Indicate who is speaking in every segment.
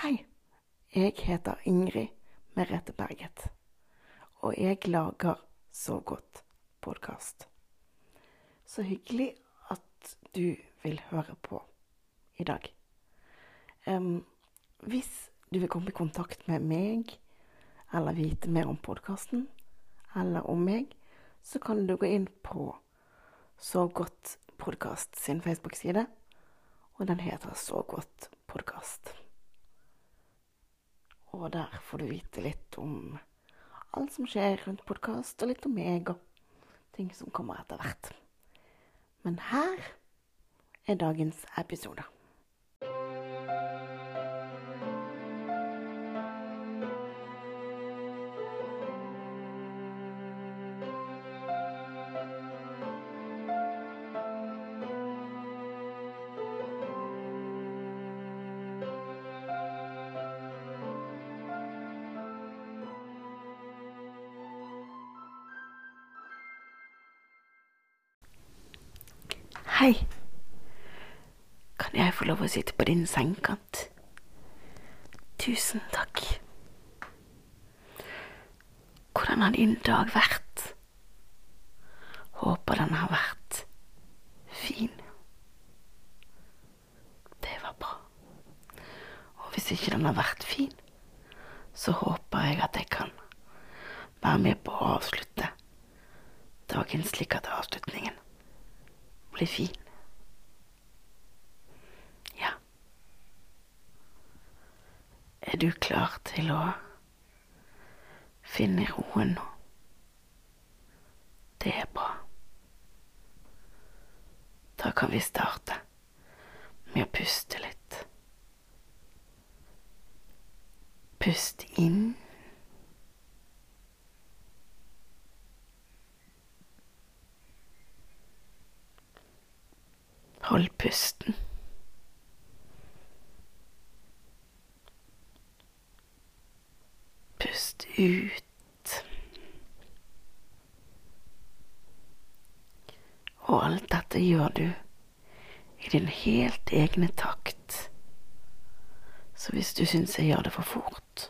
Speaker 1: Hei, jeg heter Ingrid Merete Berget, og jeg lager Så godt podkast. Så hyggelig at du vil høre på i dag. Um, hvis du vil komme i kontakt med meg, eller vite mer om podkasten, eller om meg, så kan du gå inn på Så godt podkast sin Facebook-side, og den heter Så godt podkast. Og der får du vite litt om alt som skjer rundt podkast, og litt om meg og ting som kommer etter hvert. Men her er dagens episode. Hei. Kan jeg få lov å sitte på din sengekant? Tusen takk. Hvordan har din dag vært? Håper den har vært fin. Det var bra. Og hvis ikke den har vært fin, så håper jeg at jeg kan være med på å avslutte dagen slik at avslutningen blir fin. Ja. Er du klar til å finne roen nå? Det er bra. Da kan vi starte med å puste litt. Pust inn. Hold pusten. Pust ut. Og alt dette gjør du i din helt egne takt. Så hvis du syns jeg gjør det for fort,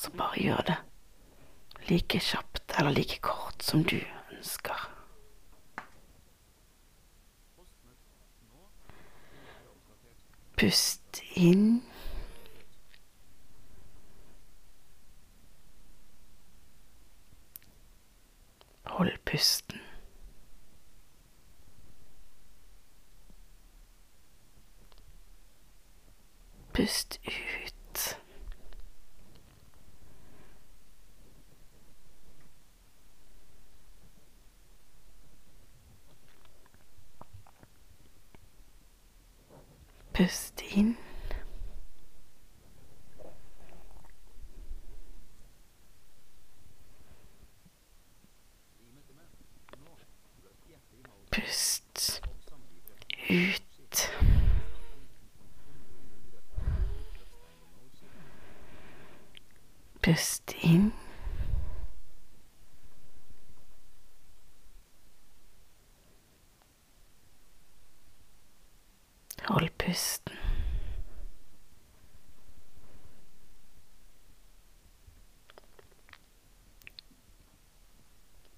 Speaker 1: så bare gjør det like kjapt eller like kort som du ønsker. Pust inn. Hold pusten. Pust ut. Pust inn. Pust ut. Pust inn. Hold pusten.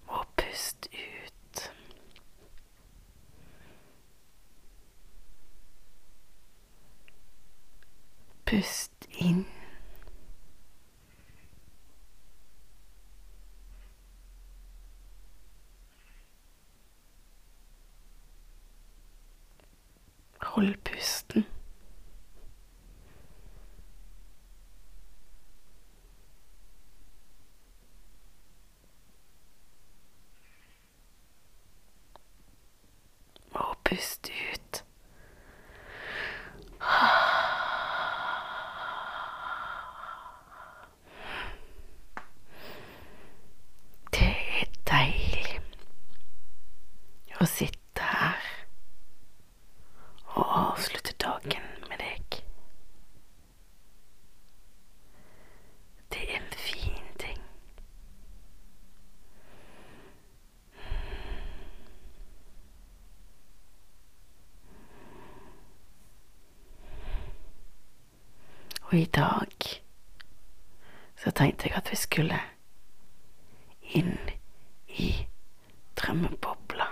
Speaker 1: Og pust ut. Pust inn. Hold pusten. Og pust ut. Det er deilig å sitte her og avslutte dagen med deg. Det er en fin ting. Og i dag så tenkte jeg at vi skulle inn i drømmebobla.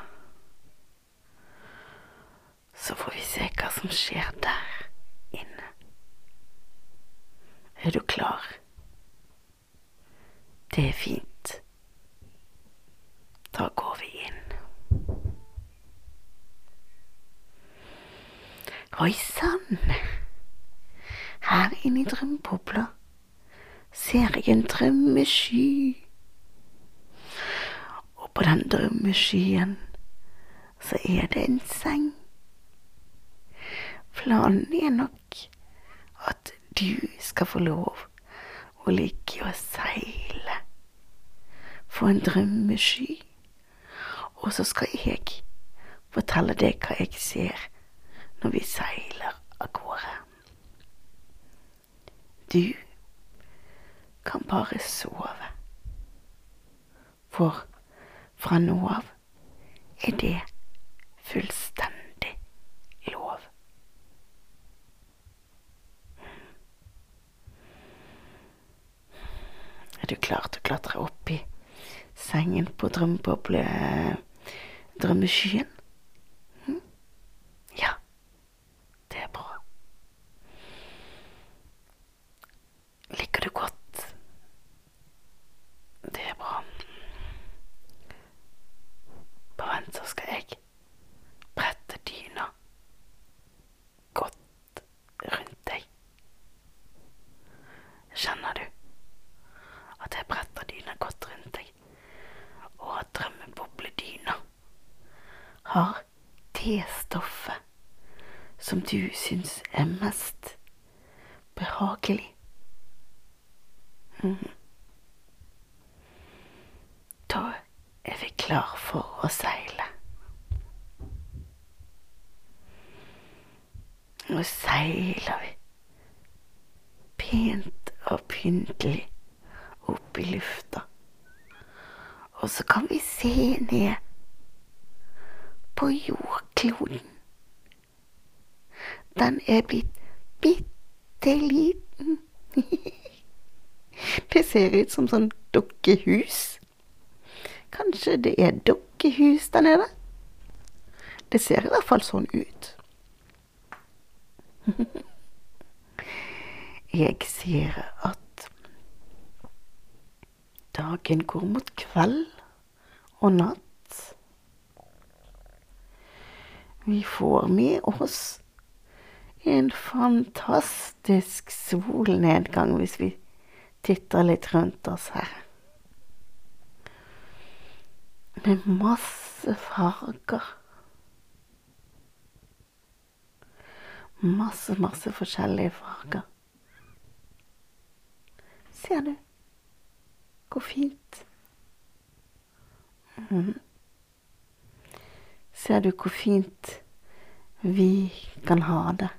Speaker 1: Så får vi se hva som skjer der inne. Er du klar? Det er fint. Da går vi inn. Oi sann! Her inne i drømmebobla ser jeg en drømmesky. Og på den drømmeskyen så er det en seng. Planen er nok at du skal få lov å ligge og seile for en drømmesky. Og så skal jeg fortelle deg hva jeg ser når vi seiler av gårde. Du kan bare sove, for fra nå av er det fullstendig lov. Er du klar til å klatre opp i sengen på drømmeboble... drømmeskyen? Hm? Ja, det er bra. Ligger du godt? Det er bra. På vent, så skal jeg brette dyna godt rundt deg. Kjenner du at jeg bretter dyna godt rundt deg, og at drømmebobledyna har det stoffet som du syns er mest behagelig? Mm. Da er vi klar for å seile. Nå seiler vi pent og pyntelig opp i lufta. Og så kan vi se ned på jordkloden. Den er blitt bitte liten. Det ser ut som sånn dukkehus. Kanskje det er dukkehus der nede? Det ser i hvert fall sånn ut. Jeg ser at dagen går mot kveld og natt. Vi får med oss en fantastisk solnedgang hvis vi titter litt rundt oss her. Med masse farger. Masse, masse forskjellige farger. Ser du hvor fint? Mm. Ser du hvor fint vi kan ha det?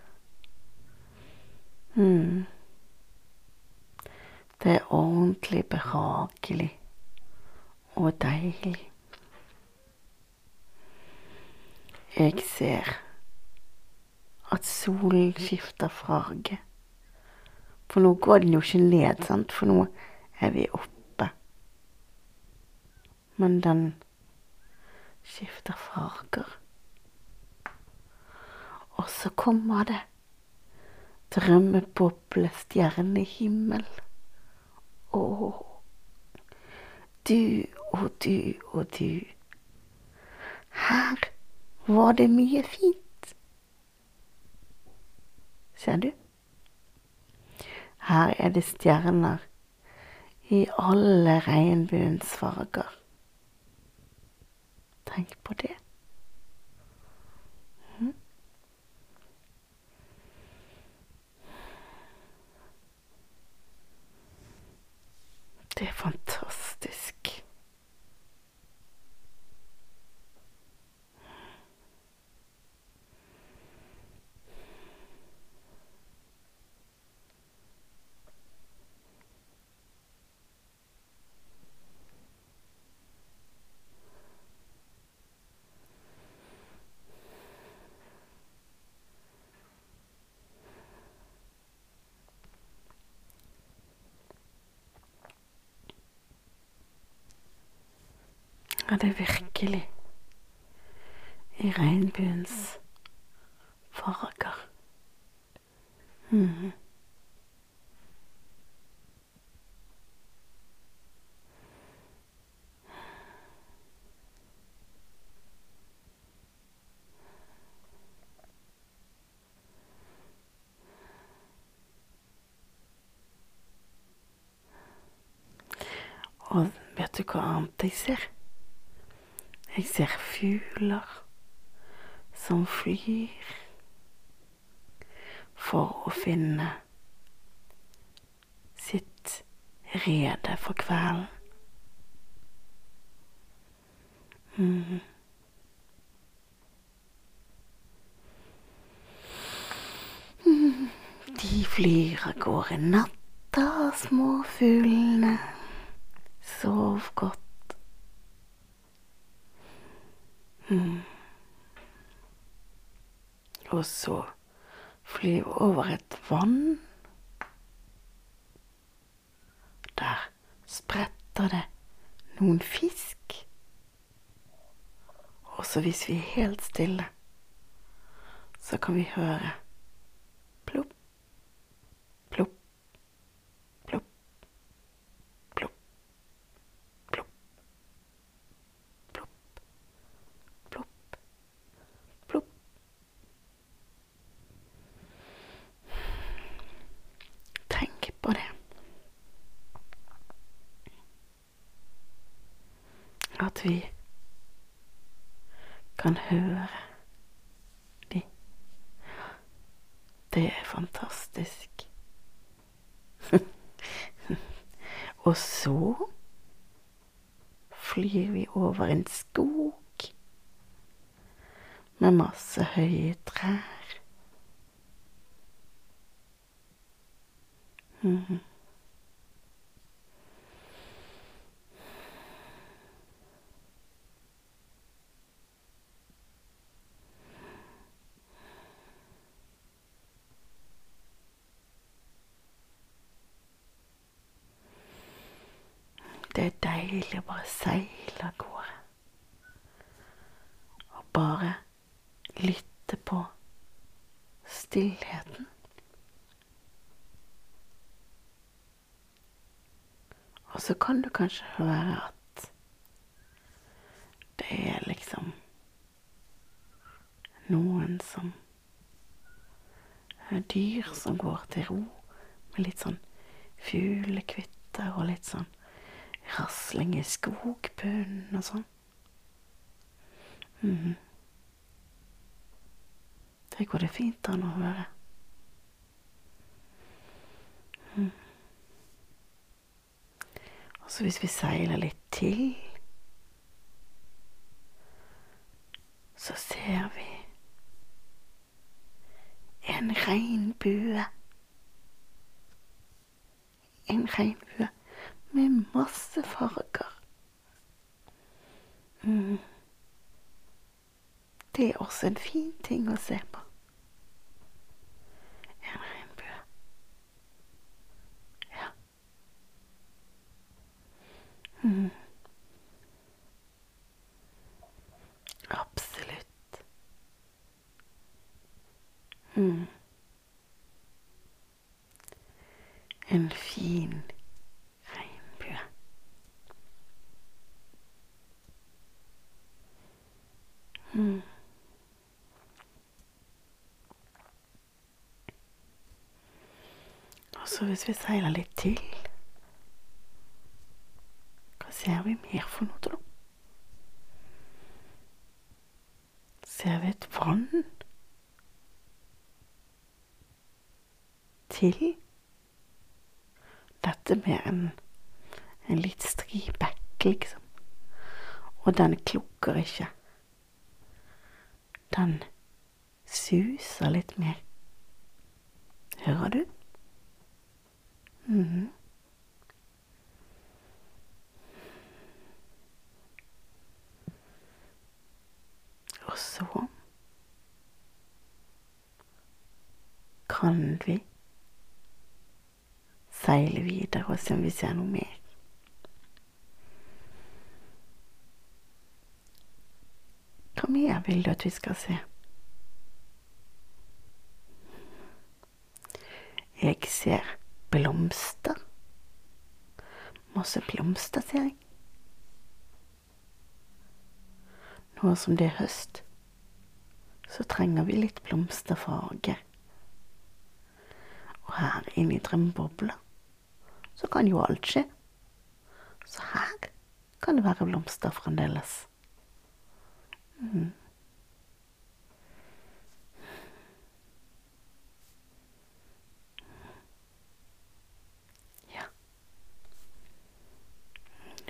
Speaker 1: Mm. Det er ordentlig behagelig og deilig. Jeg ser at solen skifter farge. For nå går den jo ikke ned, sant, for nå er vi oppe. Men den skifter farger. Og så kommer det drømmeboble stjernehimmel. Å, du og du og du. Her var det mye fint. Ser du? Her er det stjerner i alle regnbuens farger. Tenk på det. Ja, det er virkelig i regnbuens farger. Mm. Og vet du hva annet jeg ser? Jeg ser fugler som flyr for å finne sitt rede for kvelden. Mm. De flyr av gårde natta, små fuglene. Sov godt. Mm. Og så fly over et vann. Der spretter det noen fisk. Og så hvis vi er helt stille, så kan vi høre vi kan høre de. Det er fantastisk. Og så flyr vi over en skog med masse høye trær. Mhm. Det er deilig å bare seile av gårde. Og bare lytte på stillheten. Og så kan det kanskje høre at det er liksom noen som er Dyr som går til ro med litt sånn fuglekvitter og litt sånn rasling i skogbunnen og sånn. Mm. Det går det fint an å høre. Mm. Og så hvis vi seiler litt til, så ser vi en regnbue. En regnbue med masse farger. Mm. Det er også en fin ting å se på. En regnbue. Ja. Mm. Absolutt. Mm. En fin regnbue. Mm. Og så hvis vi seiler litt til Hva ser vi mer for noe, da? Ser vi et vann til dette med en, en litt stri bekk, liksom. Og den klukker ikke. Den suser litt mer. Hører du? Mhm. Og så kan vi seile videre og se om vi ser noe mer. Hva mer vil du at vi skal se? Jeg ser blomster. Masse blomster, ser jeg. Nå som det er høst, så trenger vi litt blomsterfarge. Og her inne i drømmebobla så kan jo alt skje. Så her kan det være blomster fremdeles. Mm.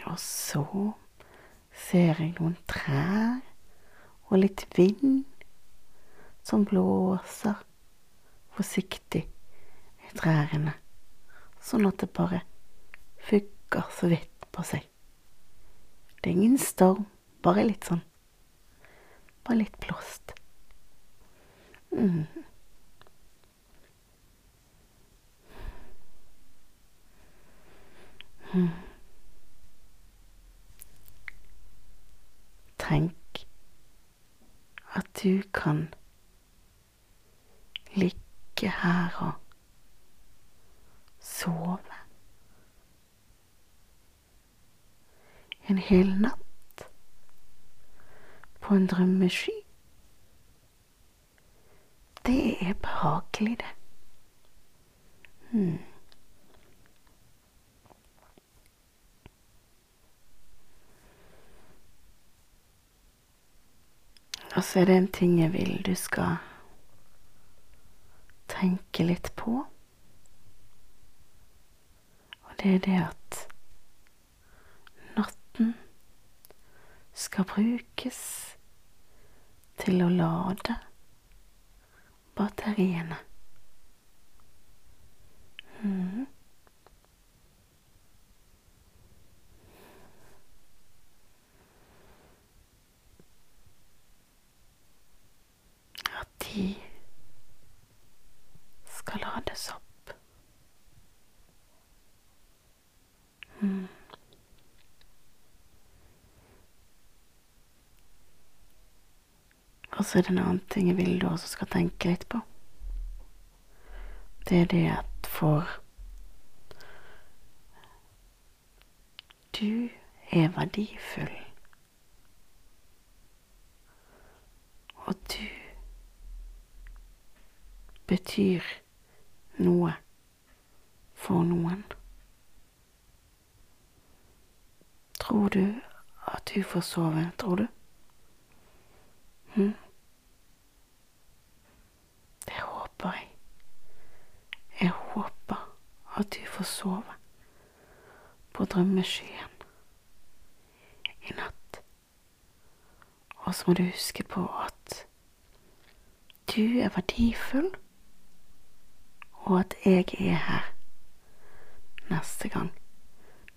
Speaker 1: Og så ser jeg noen trær og litt vind som blåser forsiktig i trærne, sånn at det bare fugger så vidt på seg. Det er ingen storm, bare litt sånn Bare litt blåst. Mm. Mm. Tenk at du kan ligge her og sove en hel natt på en drømmesky. Det er behagelig, det. Hmm. Og så er det en ting jeg vil du skal tenke litt på. Og det er det at natten skal brukes til å lade batteriene. Mm. At skal lades opp. Mm. Og så er det en annen ting jeg vil du også skal tenke litt på. Det er det at for Du er verdifull. Og du betyr noe for noen. Tror du at du får sove, tror du? Hm? Det håper jeg. Jeg håper at du får sove på drømmeskyen i natt. Og så må du huske på at du er verdifull, og at jeg er her neste gang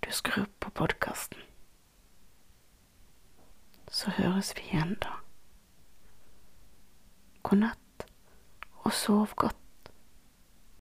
Speaker 1: du skrur på podkasten. Så høres vi igjen da. God natt og sov godt.